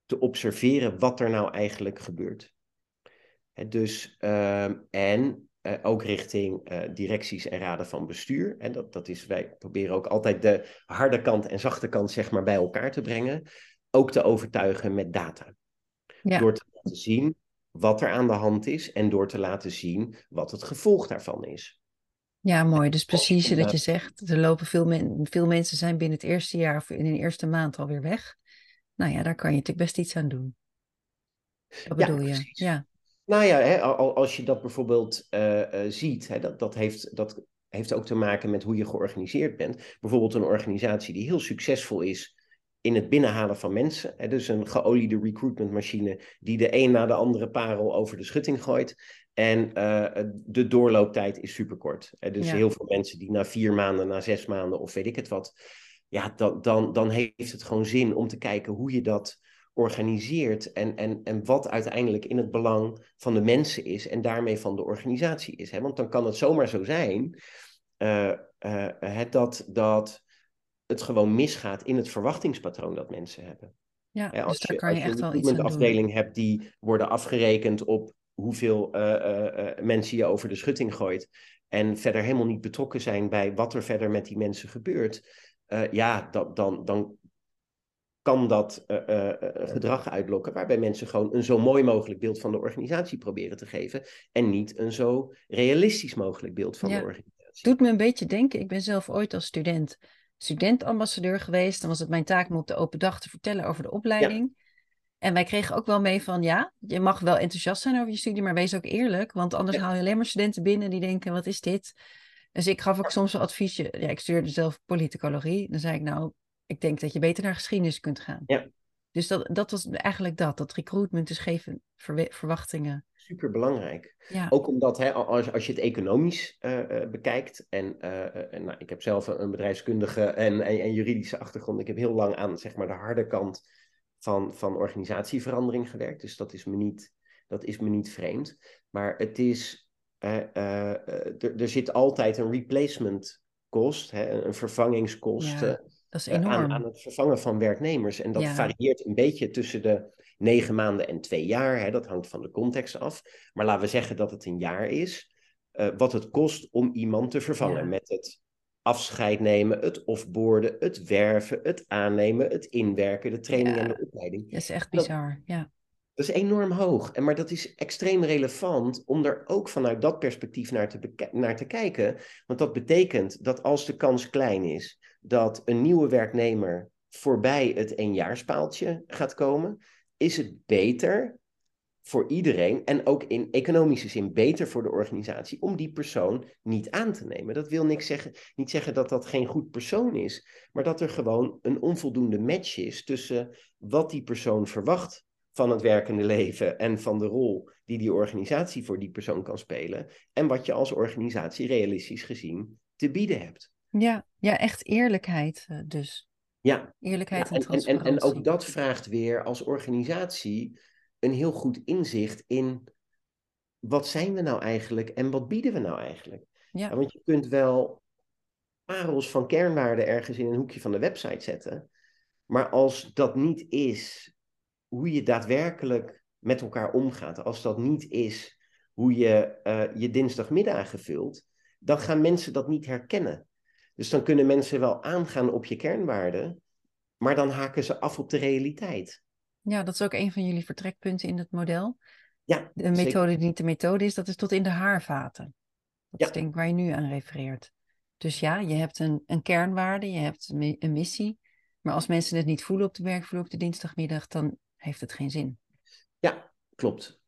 te observeren wat er nou eigenlijk gebeurt. Dus, ehm, en ook richting directies en raden van bestuur. En dat, dat is, wij proberen ook altijd de harde kant en zachte kant zeg maar, bij elkaar te brengen. Ook te overtuigen met data. Ja. Door te laten zien wat er aan de hand is en door te laten zien wat het gevolg daarvan is. Ja, mooi. Dus precies dat je zegt, er lopen veel, men, veel mensen zijn binnen het eerste jaar of in de eerste maand alweer weg. Nou ja, daar kan je natuurlijk best iets aan doen. Wat bedoel ja, je? Ja. Nou ja, hè, als je dat bijvoorbeeld uh, uh, ziet, hè, dat, dat, heeft, dat heeft ook te maken met hoe je georganiseerd bent. Bijvoorbeeld een organisatie die heel succesvol is in het binnenhalen van mensen. Hè, dus een geoliede recruitmentmachine die de een na de andere parel over de schutting gooit. En uh, de doorlooptijd is superkort. Hè, dus heel veel mensen die na vier maanden, na zes maanden of weet ik het wat. Ja, dan, dan, dan heeft het gewoon zin om te kijken hoe je dat organiseert en, en, en wat uiteindelijk in het belang van de mensen is en daarmee van de organisatie is. Hè? Want dan kan het zomaar zo zijn uh, uh, dat, dat het gewoon misgaat in het verwachtingspatroon dat mensen hebben. Ja, als dus daar je, kan je, echt wel iets aan doen. Een afdeling hebt die worden afgerekend op hoeveel uh, uh, mensen je over de schutting gooit en verder helemaal niet betrokken zijn bij wat er verder met die mensen gebeurt, ja, dat, dan, dan kan dat gedrag uitlokken waarbij mensen gewoon een zo mooi mogelijk beeld van de organisatie proberen te geven en niet een zo realistisch mogelijk beeld van de organisatie. Doet me een beetje denken, ik ben zelf ooit als student studentambassadeur geweest. Dan was het mijn taak om op de open dag te vertellen over de opleiding. En wij kregen ook wel mee van, ja, je mag wel enthousiast zijn over je studie, maar wees ook eerlijk. Want anders haal je alleen maar studenten binnen die denken, wat is dit? Dus ik gaf ook soms een adviesje. Ja, ik studeerde zelf politicologie. Dan zei ik, nou, ik denk dat je beter naar geschiedenis kunt gaan. Ja. Dus dat, dat was eigenlijk dat. Dat recruitment dus geven verwachtingen super belangrijk. Ook omdat hè, als, als je het economisch uh, bekijkt, en, uh, en nou, ik heb zelf een bedrijfskundige en, en, en, juridische achtergrond. Ik heb heel lang aan zeg maar, de harde kant van, van organisatieverandering gewerkt. Dus dat is me niet, dat is me niet vreemd. Maar het is, er, er zit altijd een replacement kost, hè, een vervangingskost. Ja, dat is enorm. Aan, aan, het vervangen van werknemers. En dat varieert een beetje tussen de negen maanden en twee jaar. Hè, dat hangt van de context af. Maar laten we zeggen dat het een jaar is. wat het kost om iemand te vervangen met het afscheid nemen, het offboarden, het werven, het aannemen, het inwerken, de training en de opleiding. Dat is echt bizar, ja. Dat is enorm hoog. En, maar dat is extreem relevant om er ook vanuit dat perspectief naar te, naar te kijken. Want dat betekent dat als de kans klein is dat een nieuwe werknemer voorbij het éénjaarspaaltje gaat komen, is het beter voor iedereen en ook in economische zin beter voor de organisatie om die persoon niet aan te nemen. Dat wil niks zeggen, niet zeggen dat dat geen goed persoon is, maar dat er gewoon een onvoldoende match is tussen wat die persoon verwacht van het werkende leven en van de rol die die organisatie voor die persoon kan spelen en wat je als organisatie realistisch gezien te bieden hebt. Ja, ja echt eerlijkheid eh, dus. Ja. Eerlijkheid en, en, en, en, ook dat vraagt weer als organisatie een heel goed inzicht in wat zijn we nou eigenlijk en wat bieden we nou eigenlijk. Ja. want je kunt wel parels van kernwaarden ergens in een hoekje van de website zetten, maar als dat niet is hoe je daadwerkelijk met elkaar omgaat, als dat niet is hoe je uh, je dinsdagmiddag vult, dan gaan mensen dat niet herkennen. Dus dan kunnen mensen wel aangaan op je kernwaarden, maar dan haken ze af op de realiteit. Ja, dat is ook een van jullie vertrekpunten in het model. Ja, de methode die niet de methode is, dat is tot in de haarvaten. Dat is denk ik waar je nu aan refereert. Dus ja, je hebt een, een kernwaarde, je hebt een missie. Maar als mensen het niet voelen op de werkvloer op de dinsdagmiddag, dan heeft het geen zin. Ja, klopt.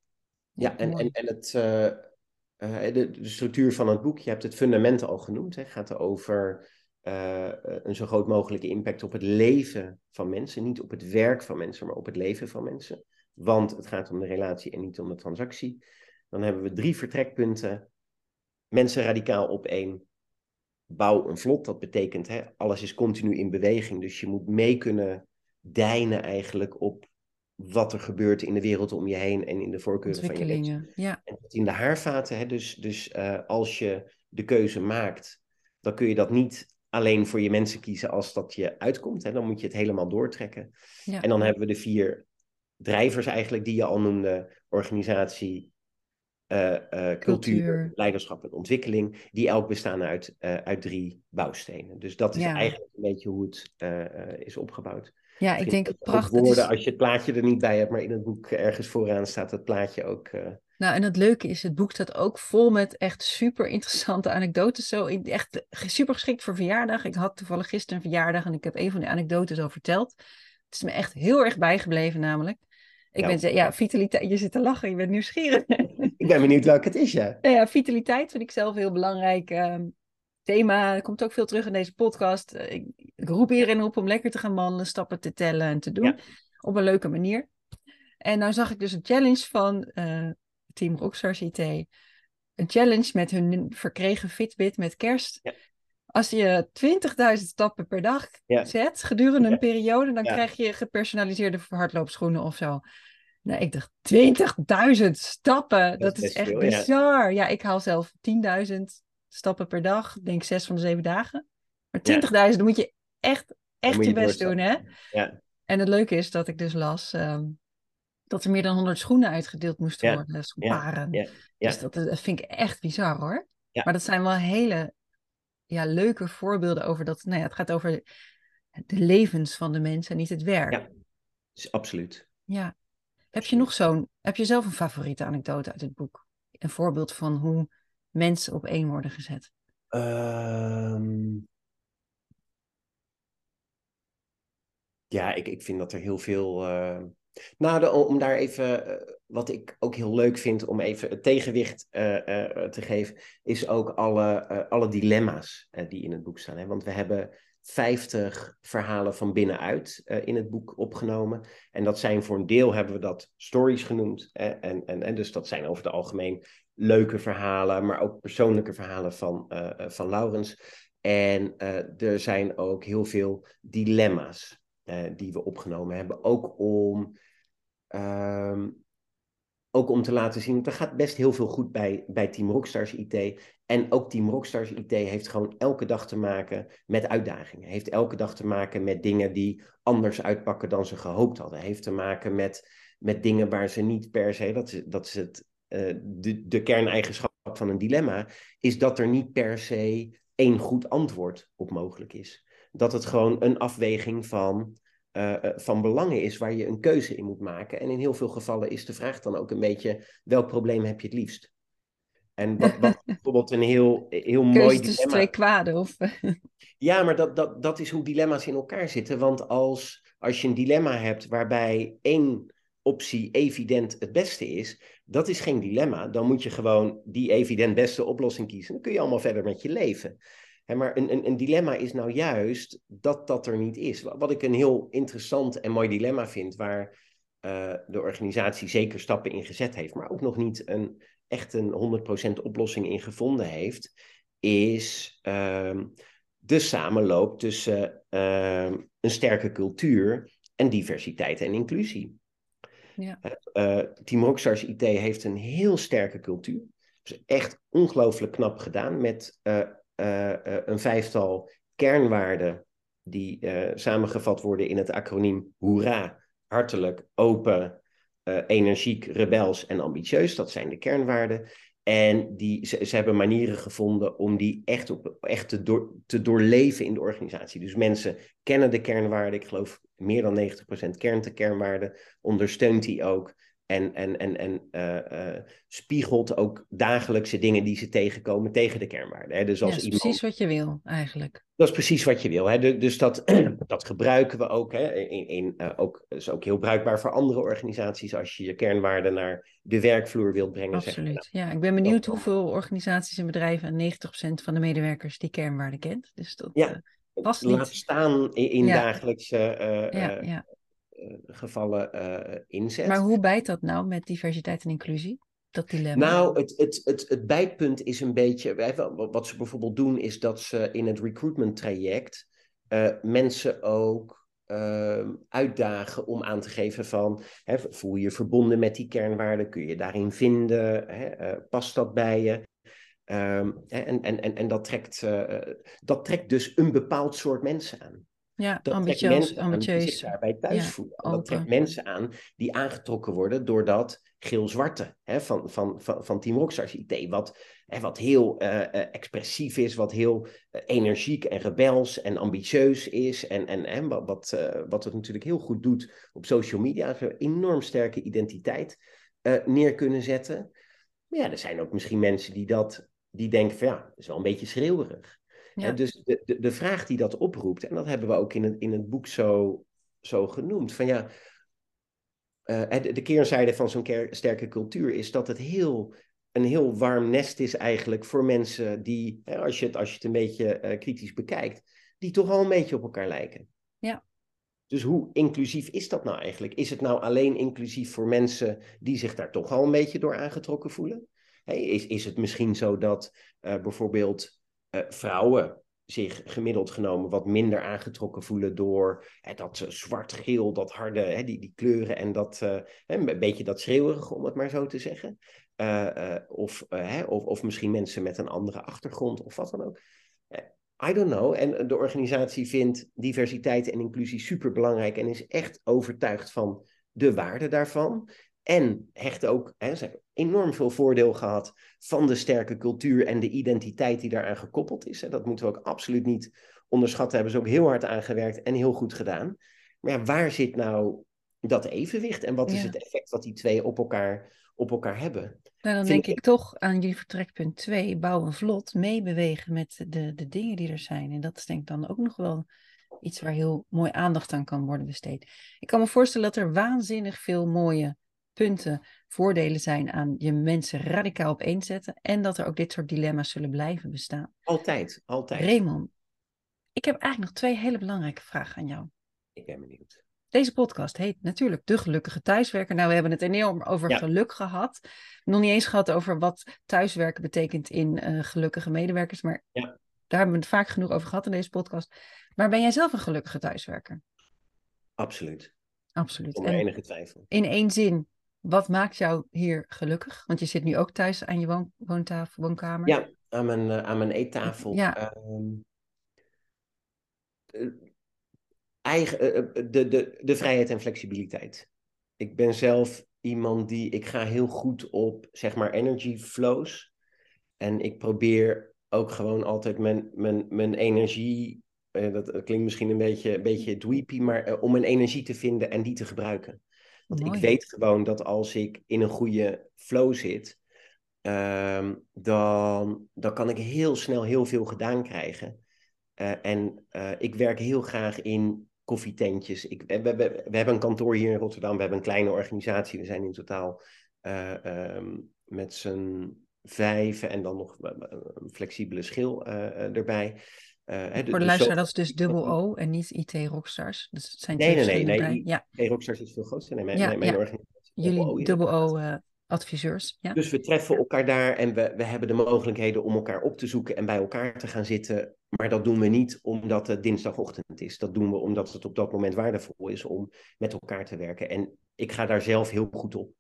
Ja, en, en, en het, uh, de, de, structuur van het boek, je hebt het fundament al genoemd, hè, gaat over uh, een zo groot mogelijke impact op het leven van mensen. Niet op het werk van mensen, maar op het leven van mensen. Want het gaat om de relatie en niet om de transactie. Dan hebben we drie vertrekpunten. Mensen radicaal op één. Bouw een vlot, dat betekent hè, alles is continu in beweging. Dus je moet mee kunnen dijnen eigenlijk op wat er gebeurt in de wereld om je heen en in de voorkeuren van je mensen. Ja. En in de haarvaten, hè, dus, dus uh, als je de keuze maakt, dan kun je dat niet alleen voor je mensen kiezen als dat je uitkomt. Hè. Dan moet je het helemaal doortrekken. Ja. En dan hebben we de vier drijvers eigenlijk die je al noemde. Organisatie, uh, uh, cultuur, cultuur, leiderschap en ontwikkeling. Die elk bestaan uit, uit drie bouwstenen. Dus dat is eigenlijk een beetje hoe het is opgebouwd. Ja, ik, denk prachtig. Woorden, Als je het plaatje er niet bij hebt, maar in het boek ergens vooraan staat het plaatje ook. Uh... Nou, en het leuke is, het boek staat ook vol met echt super interessante anekdotes. Zo, echt super geschikt voor verjaardag. Ik had toevallig gisteren een verjaardag en ik heb een van die anekdotes al verteld. Het is me echt heel erg bijgebleven, namelijk. Ik ja. ben, ja, vitaliteit, je zit te lachen, je bent nieuwsgierig. ik ben benieuwd welke het is, ja. Ja, vitaliteit vind ik zelf heel belangrijk. Ehm, thema komt ook veel terug in deze podcast. Eh, ik, ik roep iedereen op om lekker te gaan wandelen, stappen te tellen en te doen. Op een leuke manier. En nou zag ik dus een challenge van uh, Team Rockstars IT. Een challenge met hun verkregen Fitbit met kerst. Ja. Als je 20.000 stappen per dag zet gedurende een periode, dan krijg je gepersonaliseerde hardloopschoenen of zo. Nou, ik dacht 20.000 stappen, dat, is, echt bizar. Ja. ik haal zelf 10.000 stappen per dag. Ik denk zes van de zeven dagen. Maar 20.000, dan moet je echt, echt je, best doen, hè? Ja. En het leuke is dat ik dus las ehm, dat er meer dan 100 schoenen uitgedeeld moesten worden. Schoenparen. Ja. Dus dat, dat, vind ik echt bizar, hoor. Maar dat zijn wel hele ja, leuke voorbeelden over dat. Nou ja, het gaat over de levens van de mensen, niet het werk. Ja, is absoluut. Ja. Heb je nog zo'n. Heb je zelf een favoriete anekdote uit het boek? Een voorbeeld van hoe mensen op één worden gezet? Ehm, ja, ik, ik vind dat er heel veel. Uh... Nou, om daar even. Eh, wat ik ook heel leuk vind om even het tegenwicht uh, te geven, is ook alle, alle dilemma's die in het boek staan. Hè? Want we hebben 50 verhalen van binnenuit in het boek opgenomen. En dat zijn voor een deel hebben we dat stories genoemd. Hè? En, en, en dus dat zijn over het algemeen leuke verhalen, maar ook persoonlijke verhalen van, uh, van Laurens. En uh, er zijn ook heel veel dilemma's die we opgenomen hebben. Ook om, uh, ook om te laten zien, er gaat best heel veel goed bij, bij Team Rockstars IT. En ook Team Rockstars IT heeft gewoon elke dag te maken met uitdagingen. Heeft elke dag te maken met dingen die anders uitpakken dan ze gehoopt hadden. Heeft te maken met, met dingen waar ze niet per se, dat dat is het eh, de, de kerneigenschap van een dilemma, is dat er niet per se één goed antwoord op mogelijk is. Dat het gewoon een afweging van, uh, van belangen is waar je een keuze in moet maken. En in heel veel gevallen is de vraag dan ook een beetje: welk probleem heb je het liefst? En wat, wat bijvoorbeeld een heel, heel mooi dilemma... twee kwaden, of... ja, maar dat, dat, dat is hoe dilemma's in elkaar zitten. Want als, als je een dilemma hebt waarbij één optie evident het beste is, dat is geen dilemma. Dan moet je gewoon die evident beste oplossing kiezen. Dan kun je allemaal verder met je leven. maar een, een, een, dilemma is nou juist dat dat er niet is. Wat ik een heel interessant en mooi dilemma vind, waar uh, de organisatie zeker stappen in gezet heeft, maar ook nog niet een, echt een 100% oplossing in gevonden heeft, is uh, de samenloop tussen uh, een sterke cultuur en diversiteit en inclusie. Uh, Team Rockstars IT heeft een heel sterke cultuur. is echt ongelooflijk knap gedaan met uh, uh, een vijftal kernwaarden die samengevat worden in het acroniem HOERA. Hartelijk, open, energiek, rebels en ambitieus. Dat zijn de kernwaarden. En die, ze, ze, hebben manieren gevonden om die echt, op, echt te, door, te doorleven in de organisatie. Dus mensen kennen de kernwaarden. Ik geloof meer dan 90% kern te kernwaarden. Ondersteunt die ook. En, en, en, en uh, uh, spiegelt ook dagelijkse dingen die ze tegenkomen tegen de kernwaarden. Hè? Dus als ja, dat is precies wat je wil, eigenlijk. Dat is precies wat je wil. Hè? Dus dat, dat gebruiken we ook. Hè? In, in, uh, ook. is ook heel bruikbaar voor andere organisaties als je je kernwaarden naar de werkvloer wilt brengen. Absoluut. ja, ik ben benieuwd hoeveel organisaties en bedrijven en 90% van de medewerkers die kernwaarden kent. Dus dat ja. Was niet. Laat staan in, in ja. dagelijkse ja, ja. gevallen inzet. Maar hoe bijt dat nou met diversiteit en inclusie? dat dilemma? Nou, het, het, het, het bijpunt is een beetje. Wat ze bijvoorbeeld doen, is dat ze in het recruitment traject mensen ook uh, uitdagen om aan te geven van. Hè, voel je je verbonden met die kernwaarden? Kun je daarin vinden? Hè, uh, past dat bij je? Um, en, en, en, en dat, trekt, dat trekt dus een bepaald soort mensen aan. Ja, dat ambitieus. Mensen ambitieus. die zich daarbij thuis ja, voelen. dat trekt mensen aan die aangetrokken worden door dat geel-zwarte van, van, van, van Team Rockstars IT. Wat, hè, wat heel uh, expressief is, wat heel uh, energiek en rebels en ambitieus is. En, en, en wat, wat, uh, wat het natuurlijk heel goed doet op social media. Een enorm sterke identiteit neer kunnen zetten. Maar ja, er zijn ook misschien mensen die dat die denken van ja, dat is wel een beetje schreeuwerig. Ja. dus de, de, de vraag die dat oproept, en dat hebben we ook in het, in het boek zo, zo genoemd, van ja, uh, de, de keerzijde van zo'n sterke cultuur is dat het heel, een heel warm nest is eigenlijk voor mensen die, hè, als, je het, als je het een beetje uh, kritisch bekijkt, die toch al een beetje op elkaar lijken. Ja. Dus hoe inclusief is dat nou eigenlijk? Is het nou alleen inclusief voor mensen die zich daar toch al een beetje door aangetrokken voelen? Is, is het misschien zo dat uh, bijvoorbeeld uh, vrouwen zich gemiddeld genomen wat minder aangetrokken voelen door dat zwart-geel, dat harde, die, die kleuren en dat, een beetje dat schreeuwerige, om het maar zo te zeggen. Of, of, of misschien mensen met een andere achtergrond of wat dan ook. I don't know. En de organisatie vindt diversiteit en inclusie super belangrijk en is echt overtuigd van de waarde daarvan. En hecht ook, hè, ze hebben enorm veel voordeel gehad van de sterke cultuur en de identiteit die daaraan gekoppeld is. Hè. Dat moeten we ook absoluut niet onderschatten. Hebben ze ook heel hard aangewerkt en heel goed gedaan. Maar ja, waar zit nou dat evenwicht en wat is het effect wat die twee op elkaar, op elkaar hebben? Nou, dan denk ik, toch aan jullie vertrekpunt 2, bouwen vlot, meebewegen met de, de dingen die er zijn. En dat is denk ik dan ook nog wel iets waar heel mooi aandacht aan kan worden besteed. Ik kan me voorstellen dat er waanzinnig veel mooie punten, voordelen zijn aan je mensen radicaal opeenzetten. En dat er ook dit soort dilemma's zullen blijven bestaan. Altijd, altijd. Raymond, ik heb eigenlijk nog twee hele belangrijke vragen aan jou. Ik ben benieuwd. Deze podcast heet natuurlijk De Gelukkige Thuiswerker. Nou, we hebben het enorm over geluk gehad. Nog niet eens gehad over wat thuiswerken betekent in uh, gelukkige medewerkers. Maar ja. daar hebben we het vaak genoeg over gehad in deze podcast. Maar ben jij zelf een gelukkige thuiswerker? Absoluut. Absoluut. Zonder enige twijfel. In één zin, wat maakt jou hier gelukkig? Want je zit nu ook thuis aan je woon, woontafel, woonkamer. Ja, aan mijn, uh, aan mijn eettafel. Ja. Um, eigen, uh, de, de, de vrijheid en flexibiliteit. Ik ben zelf iemand die, ik ga heel goed op, zeg maar, energy flows. en ik probeer ook gewoon altijd mijn, mijn, mijn energie, dat, klinkt misschien een beetje, een beetje dweepy, maar om mijn energie te vinden en die te gebruiken. Want Mooi. ik weet gewoon dat als ik in een goede flow zit, uh, dan, dan kan ik heel snel heel veel gedaan krijgen. Uh, en ik werk heel graag in koffietentjes. Ik, we, we, we, hebben een kantoor hier in Rotterdam, we hebben een kleine organisatie. We zijn in totaal um, met z'n vijven en dan nog een flexibele schil erbij. Uh, Voor de, de luisteraar, dat is dus dubbel O en niet IT Rockstars. Dus het zijn nee, nee, nee, nee. Ja. IT Rockstars is veel groter. Nee, mijn, ja, mijn, ja. organisatie. Jullie dubbel O uh, adviseurs. Ja. Dus we treffen elkaar daar en we, we hebben de mogelijkheden om elkaar op te zoeken en bij elkaar te gaan zitten. Maar dat doen we niet omdat het dinsdagochtend is. Dat doen we omdat het op dat moment waardevol is om met elkaar te werken. En ik ga daar zelf heel goed op.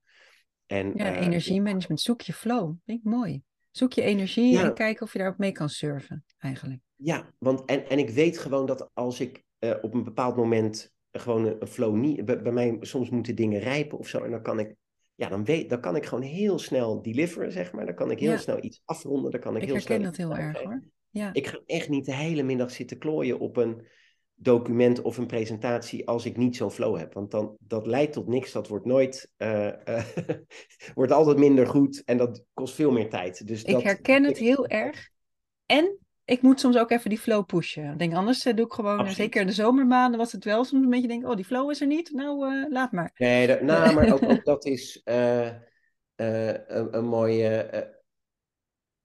En, ja, uh, energiemanagement. Zoek je flow. Vind ik mooi. Zoek je energie en kijk of je daarop mee kan surfen, eigenlijk. Ja, want en, en ik weet gewoon dat als ik uh, op een bepaald moment gewoon een, flow niet. Bij, bij, mij soms moeten dingen rijpen of zo. En dan kan ik. Ja, dan, weet, dan kan ik gewoon heel snel deliveren, zeg maar. Dan kan ik heel ja. snel iets afronden. Dan kan ik, ik heel herken snel dat heel erg hoor. Ja. Ik ga echt niet de hele middag zitten klooien op een document of een presentatie als ik niet zo'n flow heb. Want dan, dat leidt tot niks. Dat wordt nooit, uh, uh, wordt altijd minder goed en dat kost veel meer tijd. Dus ik herken het heel erg. En ik moet soms ook even die flow pushen. Ik denk, anders uh, doe ik gewoon, zeker in de zomermaanden was het wel soms een beetje denk, oh die flow is er niet, nou laat maar. Nee, dat, nou, maar ook, ook, dat is een, een mooie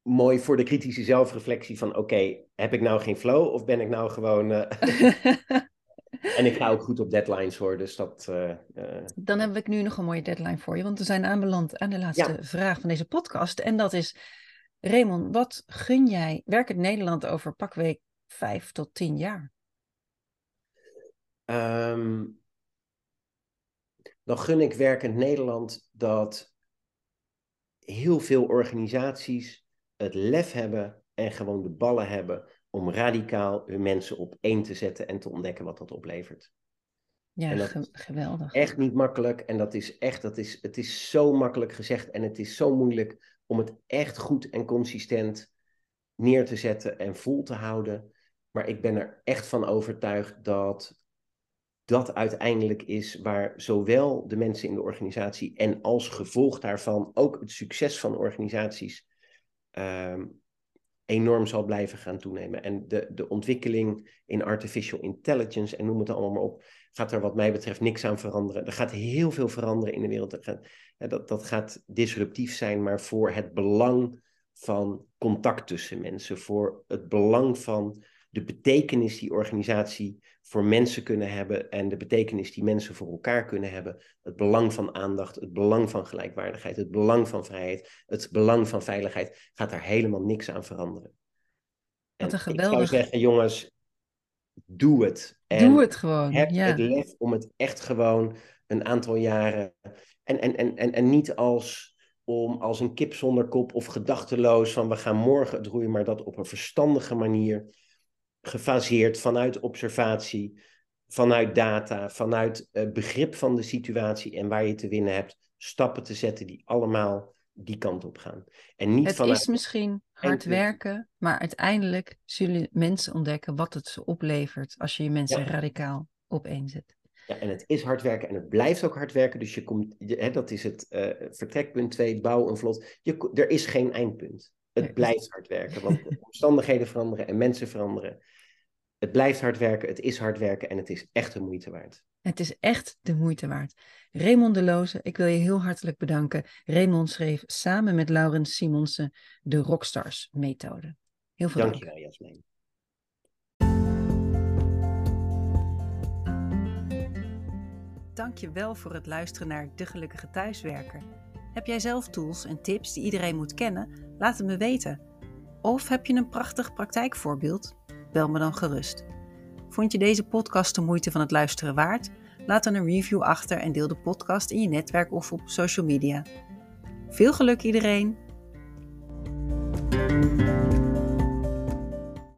mooi voor de kritische zelfreflectie van oké, heb ik nou geen flow of ben ik nou gewoon... En ik ga ook goed op deadlines hoor, dus dat... Dan heb ik nu nog een mooie deadline voor je, want we zijn aanbeland aan de laatste ja. vraag van deze podcast. En dat is, Raymond, wat gun jij werkend Nederland over pakweek vijf tot tien jaar? Um, dan gun ik werkend Nederland dat heel veel organisaties het lef hebben en gewoon de ballen hebben om radicaal hun mensen op één te zetten en te ontdekken wat dat oplevert. Ja, geweldig. Echt niet makkelijk en dat is echt, dat is, het is zo makkelijk gezegd en het is zo moeilijk om het echt goed en consistent neer te zetten en vol te houden. Maar ik ben er echt van overtuigd dat dat uiteindelijk is waar zowel de mensen in de organisatie en als gevolg daarvan ook het succes van organisaties um, enorm zal blijven gaan toenemen. En de, de ontwikkeling in artificial intelligence en noem het allemaal maar op, gaat er wat mij betreft niks aan veranderen. Er gaat heel veel veranderen in de wereld. Dat, dat gaat disruptief zijn, maar voor het belang van contact tussen mensen, voor het belang van de betekenis die organisatie voor mensen kunnen hebben en de betekenis die mensen voor elkaar kunnen hebben. Het belang van aandacht, het belang van gelijkwaardigheid, het belang van vrijheid, het belang van veiligheid, gaat daar helemaal niks aan veranderen. Wat een geweldig... Ik zou zeggen, jongens, doe het. En doe het gewoon. Heb ja. het lef om het echt gewoon een aantal jaren. En, en, en, en, en niet als om als een kip zonder kop of gedachteloos van we gaan morgen het roeien, maar dat op een verstandige manier gefaseerd vanuit observatie, vanuit data, vanuit uh, begrip van de situatie en waar je te winnen hebt, stappen te zetten die allemaal die kant op gaan. En niet het is misschien hard werken, maar uiteindelijk zullen mensen ontdekken wat het ze oplevert als je je mensen ja. radicaal opeenzet. Ja, en het is hard werken en het blijft ook hard werken. Dus je komt, je, hè, dat is het uh, vertrekpunt 2, bouw een vlot. Je, er is geen eindpunt. Het blijft hard werken, want de omstandigheden veranderen en mensen veranderen. Het blijft hard werken, het is hard werken en het is echt de moeite waard. Het is echt de moeite waard. Raymond de Loze, ik wil je heel hartelijk bedanken. Raymond schreef samen met Laurens Simonsen de Rockstars methode. Heel veel dank. Dankjewel, Jasmijn. Dankjewel voor het luisteren naar De Gelukkige Thuiswerker. Heb jij zelf tools en tips die iedereen moet kennen? Laat het me weten. Of heb je een prachtig praktijkvoorbeeld? bel me dan gerust. Vond je deze podcast de moeite van het luisteren waard? Laat dan een review achter en deel de podcast in je netwerk of op social media. Veel geluk iedereen!